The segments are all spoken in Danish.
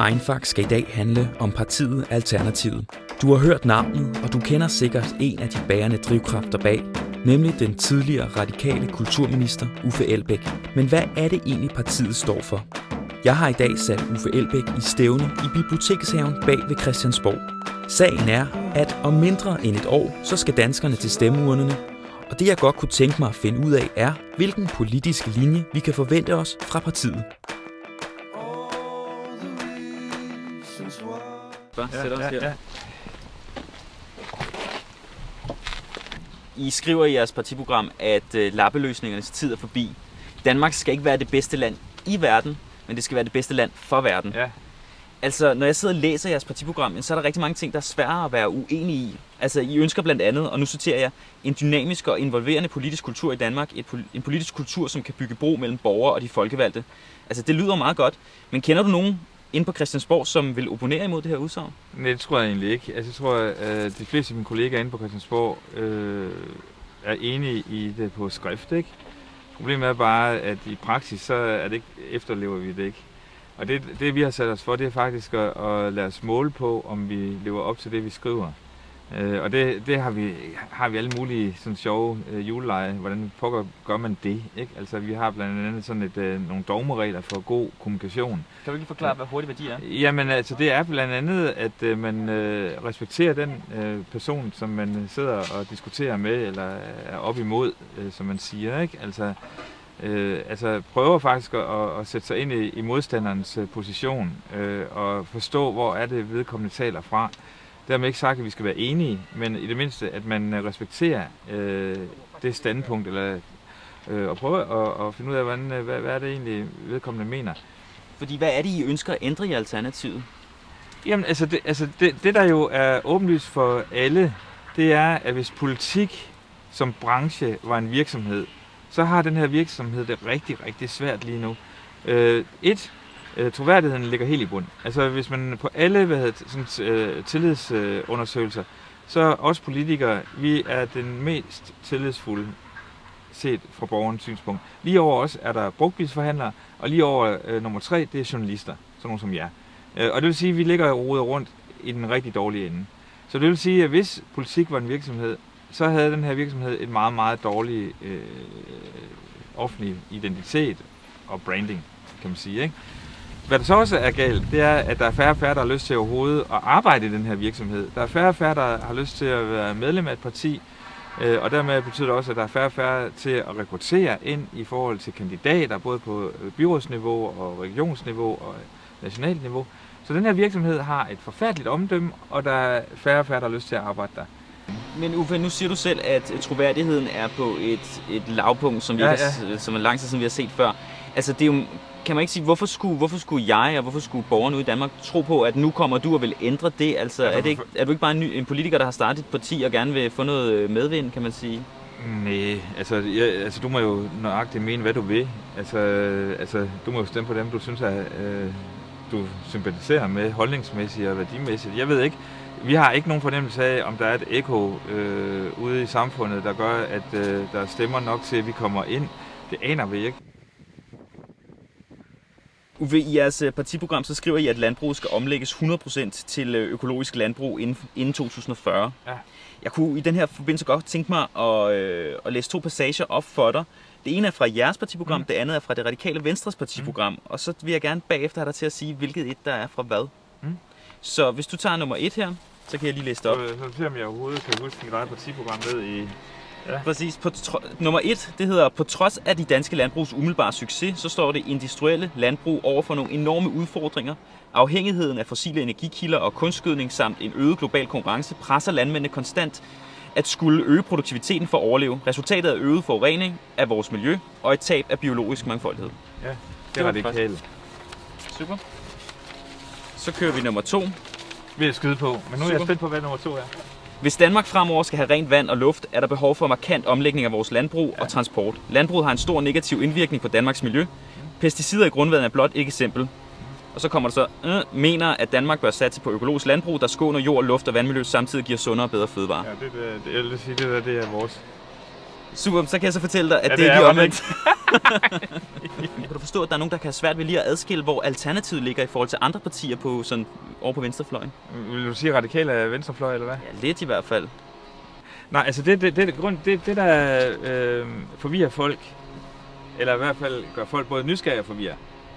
Einfak skal i dag handle om partiet Alternativet. Du har hørt navnet, og du kender sikkert en af de bærende drivkræfter bag, nemlig den tidligere radikale kulturminister Uffe Elbæk. Men hvad er det egentlig partiet står for? Jeg har i dag sat Uffe Elbæk i stævne i bibliotekshaven bag ved Christiansborg. Sagen er, at om mindre end et år, så skal danskerne til stemmeurnerne, og det jeg godt kunne tænke mig at finde ud af er, hvilken politisk linje vi kan forvente os fra partiet. Bare sæt os her. I skriver i jeres partiprogram, at øh, lappeløsningernes tid er forbi. Danmark skal ikke være det bedste land i verden, men det skal være det bedste land for verden. Ja. Altså, når jeg sidder og læser jeres partiprogram, så er der rigtig mange ting, der er svære at være uenige i. Altså, I ønsker blandt andet, og nu citerer jeg, en dynamisk og involverende politisk kultur i Danmark. Et, pol- en politisk kultur, som kan bygge bro mellem borgere og de folkevalgte. Altså, det lyder meget godt. Men kender du nogen inde på Christiansborg, som vil opponere imod det her udsagn? Nej, det tror jeg egentlig ikke. Altså, jeg tror, at øh, de fleste af mine kollegaer inde på Christiansborg øh, er enige i det på skrift, ikke? Problemet er bare, at i praksis, så er det ikke, efterlever vi det ikke. Og det, det vi har sat os for, det er faktisk at, at lade os måle på, om vi lever op til det, vi skriver. Øh, og det, det har, vi, har vi alle mulige sådan sjove øh, juleleje. Hvordan pokker gør man det? Ikke? Altså, vi har blandt andet sådan et, øh, nogle dogmeregler for god kommunikation. Kan du ikke forklare, hvad hurtig værdi er? Jamen altså, det er blandt andet, at øh, man øh, respekterer den øh, person, som man sidder og diskuterer med, eller er op imod, øh, som man siger. Ikke? Altså, øh, altså prøver faktisk at, at, at sætte sig ind i, i modstanderens øh, position, øh, og forstå, hvor er det vedkommende taler fra. Dermed ikke sagt, at vi skal være enige, men i det mindste, at man øh, respekterer øh, det standpunkt, eller øh, og prøve at, at finde ud af, hvordan, øh, hvad, hvad er det egentlig vedkommende mener. Fordi hvad er det, I ønsker at ændre i Alternativet? Jamen, altså, det, altså det, det, der jo er åbenlyst for alle, det er, at hvis politik som branche var en virksomhed, så har den her virksomhed det rigtig, rigtig svært lige nu. Øh, et, øh, troværdigheden ligger helt i bund. Altså, hvis man på alle hvad hedder, sådan, øh, tillidsundersøgelser, så os politikere, vi er den mest tillidsfulde set fra borgerens synspunkt. Lige over os er der brugtbilsforhandlere, og lige over øh, nummer tre, det er journalister, sådan nogle som jer. Øh, og det vil sige, at vi ligger og rundt i den rigtig dårlige ende. Så det vil sige, at hvis politik var en virksomhed, så havde den her virksomhed et meget, meget dårlig øh, offentlig identitet og branding, kan man sige. Ikke? Hvad der så også er galt, det er, at der er færre og færre, der har lyst til overhovedet at arbejde i den her virksomhed. Der er færre og færre, der har lyst til at være medlem af et parti, øh, og dermed betyder det også, at der er færre og færre til at rekruttere ind i forhold til kandidater, både på byrådsniveau og regionsniveau og nationalt niveau. Så den her virksomhed har et forfærdeligt omdømme, og der er færre og færre, der har lyst til at arbejde der. Men Uffe, nu siger du selv, at troværdigheden er på et, et lavpunkt, som, vi Ja, ikke har, som er lang tid siden vi har set før. Altså, det er jo, kan man ikke sige, hvorfor skulle, hvorfor skulle jeg og hvorfor skulle borgerne ude i Danmark tro på, at nu kommer du og vil ændre det? Altså, Ja, er, det ikke, er du ikke bare en, ny, en politiker, der har startet et parti og gerne vil få noget øh, medvind, kan man sige? Nej, altså, jeg, altså du må jo nøjagtigt mene, hvad du vil. Altså, altså du må jo stemme på dem, du synes, at øh, du sympatiserer med holdningsmæssigt og værdimæssigt. Jeg ved ikke, vi har ikke nogen fornemmelse af, om der er et ekko øh, ude i samfundet, der gør, at øh, der stemmer nok til, at vi kommer ind. Det aner vi ikke. Uffe, i jeres øh, partiprogram, så skriver I, at landbruget skal omlægges 100% til øh, økologisk landbrug inden, inden 2040. Ja. Jeg kunne i den her forbindelse godt tænke mig at, øh, at læse to passager op for dig. Det ene er fra jeres partiprogram, mm. det andet er fra det radikale Venstres partiprogram. Mm. Og så vil jeg gerne bagefter have dig til at sige, hvilket et der er fra hvad. Mm. Så hvis du tager nummer et her, så kan jeg lige læse det op. Så, så ser om jeg overhovedet kan huske mit eget partiprogram ned i... Ja. Præcis. På tro- nummer et, det hedder, på trods af de danske landbrugs umiddelbare succes, så står det industrielle landbrug over for nogle enorme udfordringer. Afhængigheden af fossile energikilder og kunstgødning samt en øget global konkurrence presser landmændene konstant at skulle øge produktiviteten for at overleve. Resultatet er øget forurening af vores miljø og et tab af biologisk mangfoldighed. Ja, det Det er var radikalt. Super. Så kører vi nummer to. Vil jeg skyde på. Men nu er jeg Super. spændt på, hvad nummer to er. Hvis Danmark fremover skal have rent vand og luft, er der behov for markant omlægning af vores landbrug og transport. Landbruget har en stor negativ indvirkning på Danmarks miljø. Pesticider i grundvandet er blot ikke eksempel. Og så kommer der så, øh, mener, at Danmark bør satse på økologisk landbrug, der skåner jord, luft og vandmiljø, samtidig giver sundere og bedre fødevarer. Ja, det, det, det, jeg vil sige, det der, det er vores. Super, så kan jeg så fortælle dig, at Ja, det, det er lige omvendt. kan du forstå, at der er nogen, der kan have svært ved lige at adskille, hvor Alternativet ligger i forhold til andre partier på sådan over på venstrefløjen? Vil du sige radikale er venstrefløj, eller hvad? Ja, lidt i hvert fald. Nej, altså det, det, det, grund, det, det der øh, forvirrer folk, eller i hvert fald gør folk både nysgerrige og forvirrer,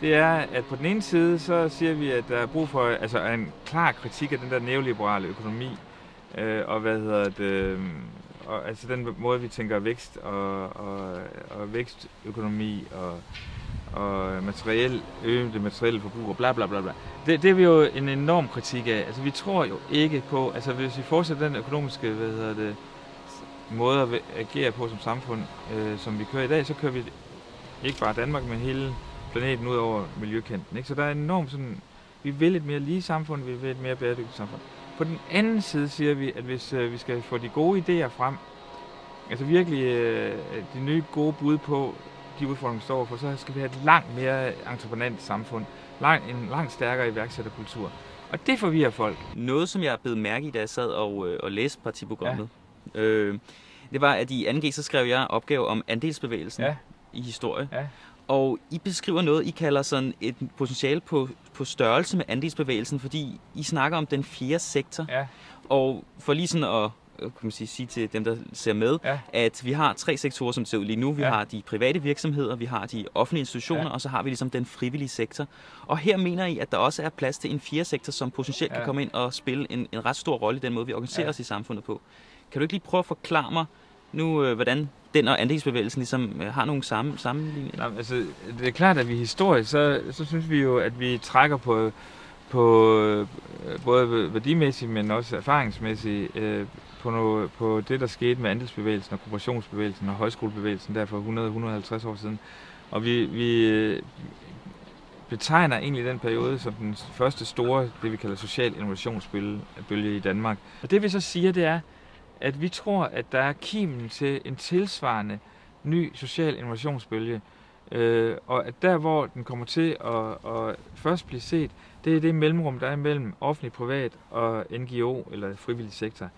det er, at på den ene side, så siger vi, at der er brug for altså en klar kritik af den der neoliberale økonomi, øh, og hvad hedder det, og, altså den måde, vi tænker vækst og, og, og vækstøkonomi og, og materiel, øge det materielle forbrug og bla bla bla bla. Det, det er vi jo en enorm kritik af. Altså vi tror jo ikke på, altså hvis vi fortsætter den økonomiske, hvad hedder det, måde at agere på som samfund, øh, som vi kører i dag, så kører vi ikke bare Danmark, men hele planeten ud over miljøkanten. Ikke? Så der er enormt sådan, vi vil et mere lige samfund, vi vil et mere bæredygtigt samfund. På den anden side siger vi, at hvis øh, vi skal få de gode idéer frem, altså virkelig øh, de nye gode bud på de udfordringer, vi står for, så skal vi have et langt mere entreprenant samfund, lang, en langt stærkere iværksætterkultur. Og det forvirrer folk. Noget, som jeg blev mærke i, da jeg sad og, øh, og læste partiprogrammet, ja. øh, det var, at i 2G, så skrev jeg opgave om andelsbevægelsen Ja. i historie. Ja. Og I beskriver noget, I kalder sådan et potentiale på, på størrelse med andelsbevægelsen, fordi I snakker om den fjerde sektor. Ja. Og for lige sådan at øh, kan man sige, sige til dem, der ser med, Ja. at vi har tre sektorer, som ser ud lige nu. Vi Ja. har de private virksomheder, vi har de offentlige institutioner, Ja. og så har vi ligesom den frivillige sektor. Og her mener I, at der også er plads til en fjerde sektor, som potentielt ja. kan komme ind og spille en, en ret stor rolle i den måde, vi organiserer ja. Ja. os i samfundet på. Kan du ikke lige prøve at forklare mig nu, øh, hvordan den og andelsbevægelsen ligesom øh, har nogle samme, sammenligninger? Nej, altså, det er klart, at vi historisk, så, så synes vi jo, at vi trækker på, på øh, både værdimæssigt, men også erfaringsmæssigt øh, på, noget, på det, der skete med andelsbevægelsen og kooperationsbevægelsen og højskolebevægelsen der for 100-150 år siden. Og vi, vi øh, betegner egentlig den periode som den første store, det vi kalder social innovationsbølge i Danmark. Og det vi så siger, det er, at vi tror, at der er kimen til en tilsvarende ny social innovationsbølge, øh, og at der, hvor den kommer til at, at først blive set, det er det mellemrum, der er mellem offentlig, privat og NGO eller frivillig sektor.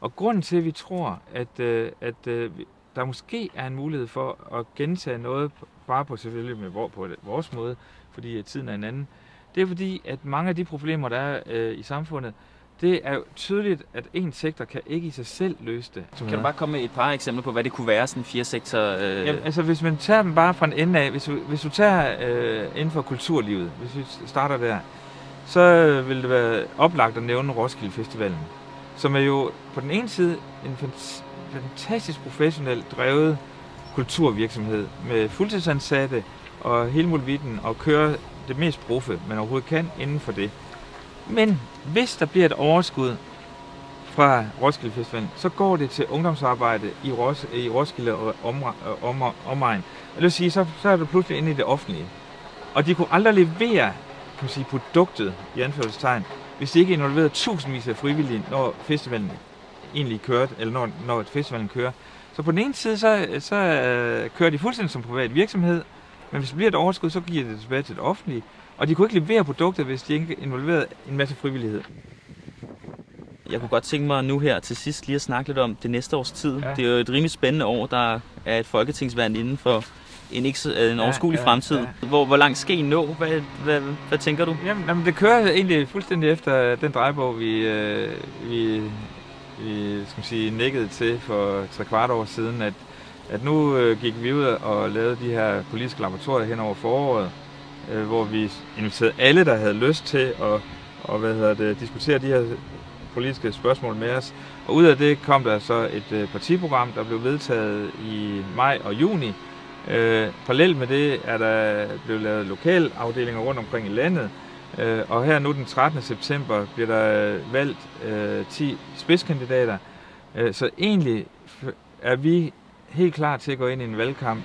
Og grunden til, at vi tror, at, øh, at øh, der måske er en mulighed for at gentage noget, bare på selvfølgelig med vor, på vores måde, fordi tiden er en anden, det er fordi, at mange af de problemer, der er øh, i samfundet, det er jo tydeligt, at en sektor kan ikke i sig selv løse det. Kan du bare komme med et par eksempler på, hvad det kunne være, sådan en fjerde sektor? Øh... Jamen, altså hvis man tager dem bare fra en ende af, hvis du, hvis du tager øh, inden for kulturlivet, hvis vi starter der, så vil det være oplagt at nævne Roskilde Festivalen, som er jo på den ene side en fant- fantastisk professionelt drevet kulturvirksomhed med fuldtidsansatte og hele muligheden og kører det mest proffe, man overhovedet kan inden for det. Men hvis der bliver et overskud fra Roskilde Festivalen, så går det til ungdomsarbejde i, Ros, i Roskilde og om, øh, om, omegn. Og det vil sige, så, så er du pludselig inde i det offentlige. Og de kunne aldrig levere kan man sige, produktet, i anførselstegn, hvis de ikke involverede tusindvis af frivillige, når festivalen egentlig kørte, eller når, når festivalen kører. Så på den ene side, så, så øh, kører de fuldstændig som privat virksomhed, men hvis det bliver et overskud, så giver det tilbage til det offentlige. Og de kunne ikke levere produkter, hvis de ikke involverede en masse frivillighed. Jeg kunne godt tænke mig nu her til sidst lige at snakke lidt om det næste års tid. Ja. Ja. Det er jo et rimelig spændende år. Der er et folketingsvalg inden for en, ikke, så- en Ja, overskuelig ja, fremtid. ja. Hvor, hvor langt skal I nå? Hvad, hvad, hvad tænker du? Jamen, jamen, det kører egentlig fuldstændig efter den drejebog, vi, øh, vi, vi skal man sige, nikkede til for tre kvart år siden, at, at nu øh, gik vi ud og lavede de her politiske laboratorier hen over foråret, øh, hvor vi inviterede alle, der havde lyst til at og, hvad hedder det, diskutere de her politiske spørgsmål med os. Og ud af det kom der så et øh, partiprogram, der blev vedtaget i maj og juni. Øh, parallelt med det er der blevet lavet lokalafdelinger rundt omkring i landet. Øh, og her nu den 13. september bliver der valgt øh, 10 spidskandidater. Øh, så egentlig er vi helt klar til at gå ind i en valgkamp,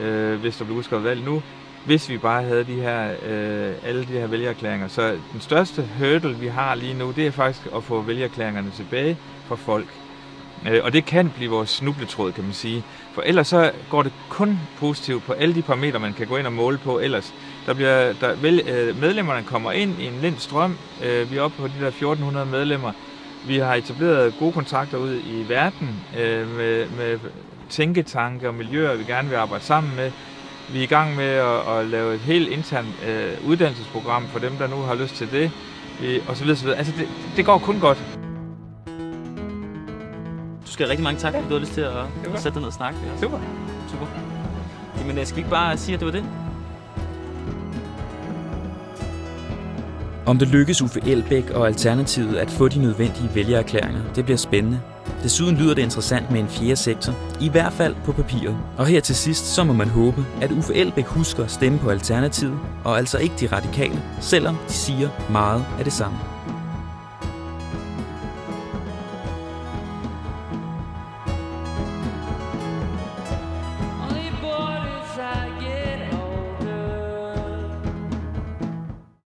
øh, hvis der blev udskrevet valg nu, hvis vi bare havde de her, øh, alle de her vælgererklæringer. Så den største hurdle, vi har lige nu, det er faktisk at få vælgererklæringerne tilbage fra folk. Øh, og det kan blive vores snubletråd, kan man sige. For ellers så går det kun positivt på alle de parametre, man kan gå ind og måle på ellers. Der bliver, der, vel, øh, medlemmerne kommer ind i en lind strøm. Øh, vi er oppe på de der 1400 medlemmer. Vi har etableret gode kontakter ud i verden øh, med, med tænketanke og miljøer, vi gerne vil arbejde sammen med. Vi er i gang med at, at lave et helt internt øh, uddannelsesprogram for dem, der nu har lyst til det, øh, og så videre, så videre. Altså, det, det går kun godt. Du skal have rigtig mange tak, fordi du har lyst til at, at sætte dig ned og snakke. Super. Super. Jamen, øh, skal ikke bare sige, at det var det? Om det lykkes Uffe Elbæk og Alternativet at få de nødvendige vælgererklæringer, det bliver spændende. Desuden lyder det interessant med en fjerde sektor, i hvert fald på papiret. Og her til sidst, så må man håbe, at Uffe Elbæk husker at stemme på Alternativet, og altså ikke de radikale, selvom de siger meget af det samme.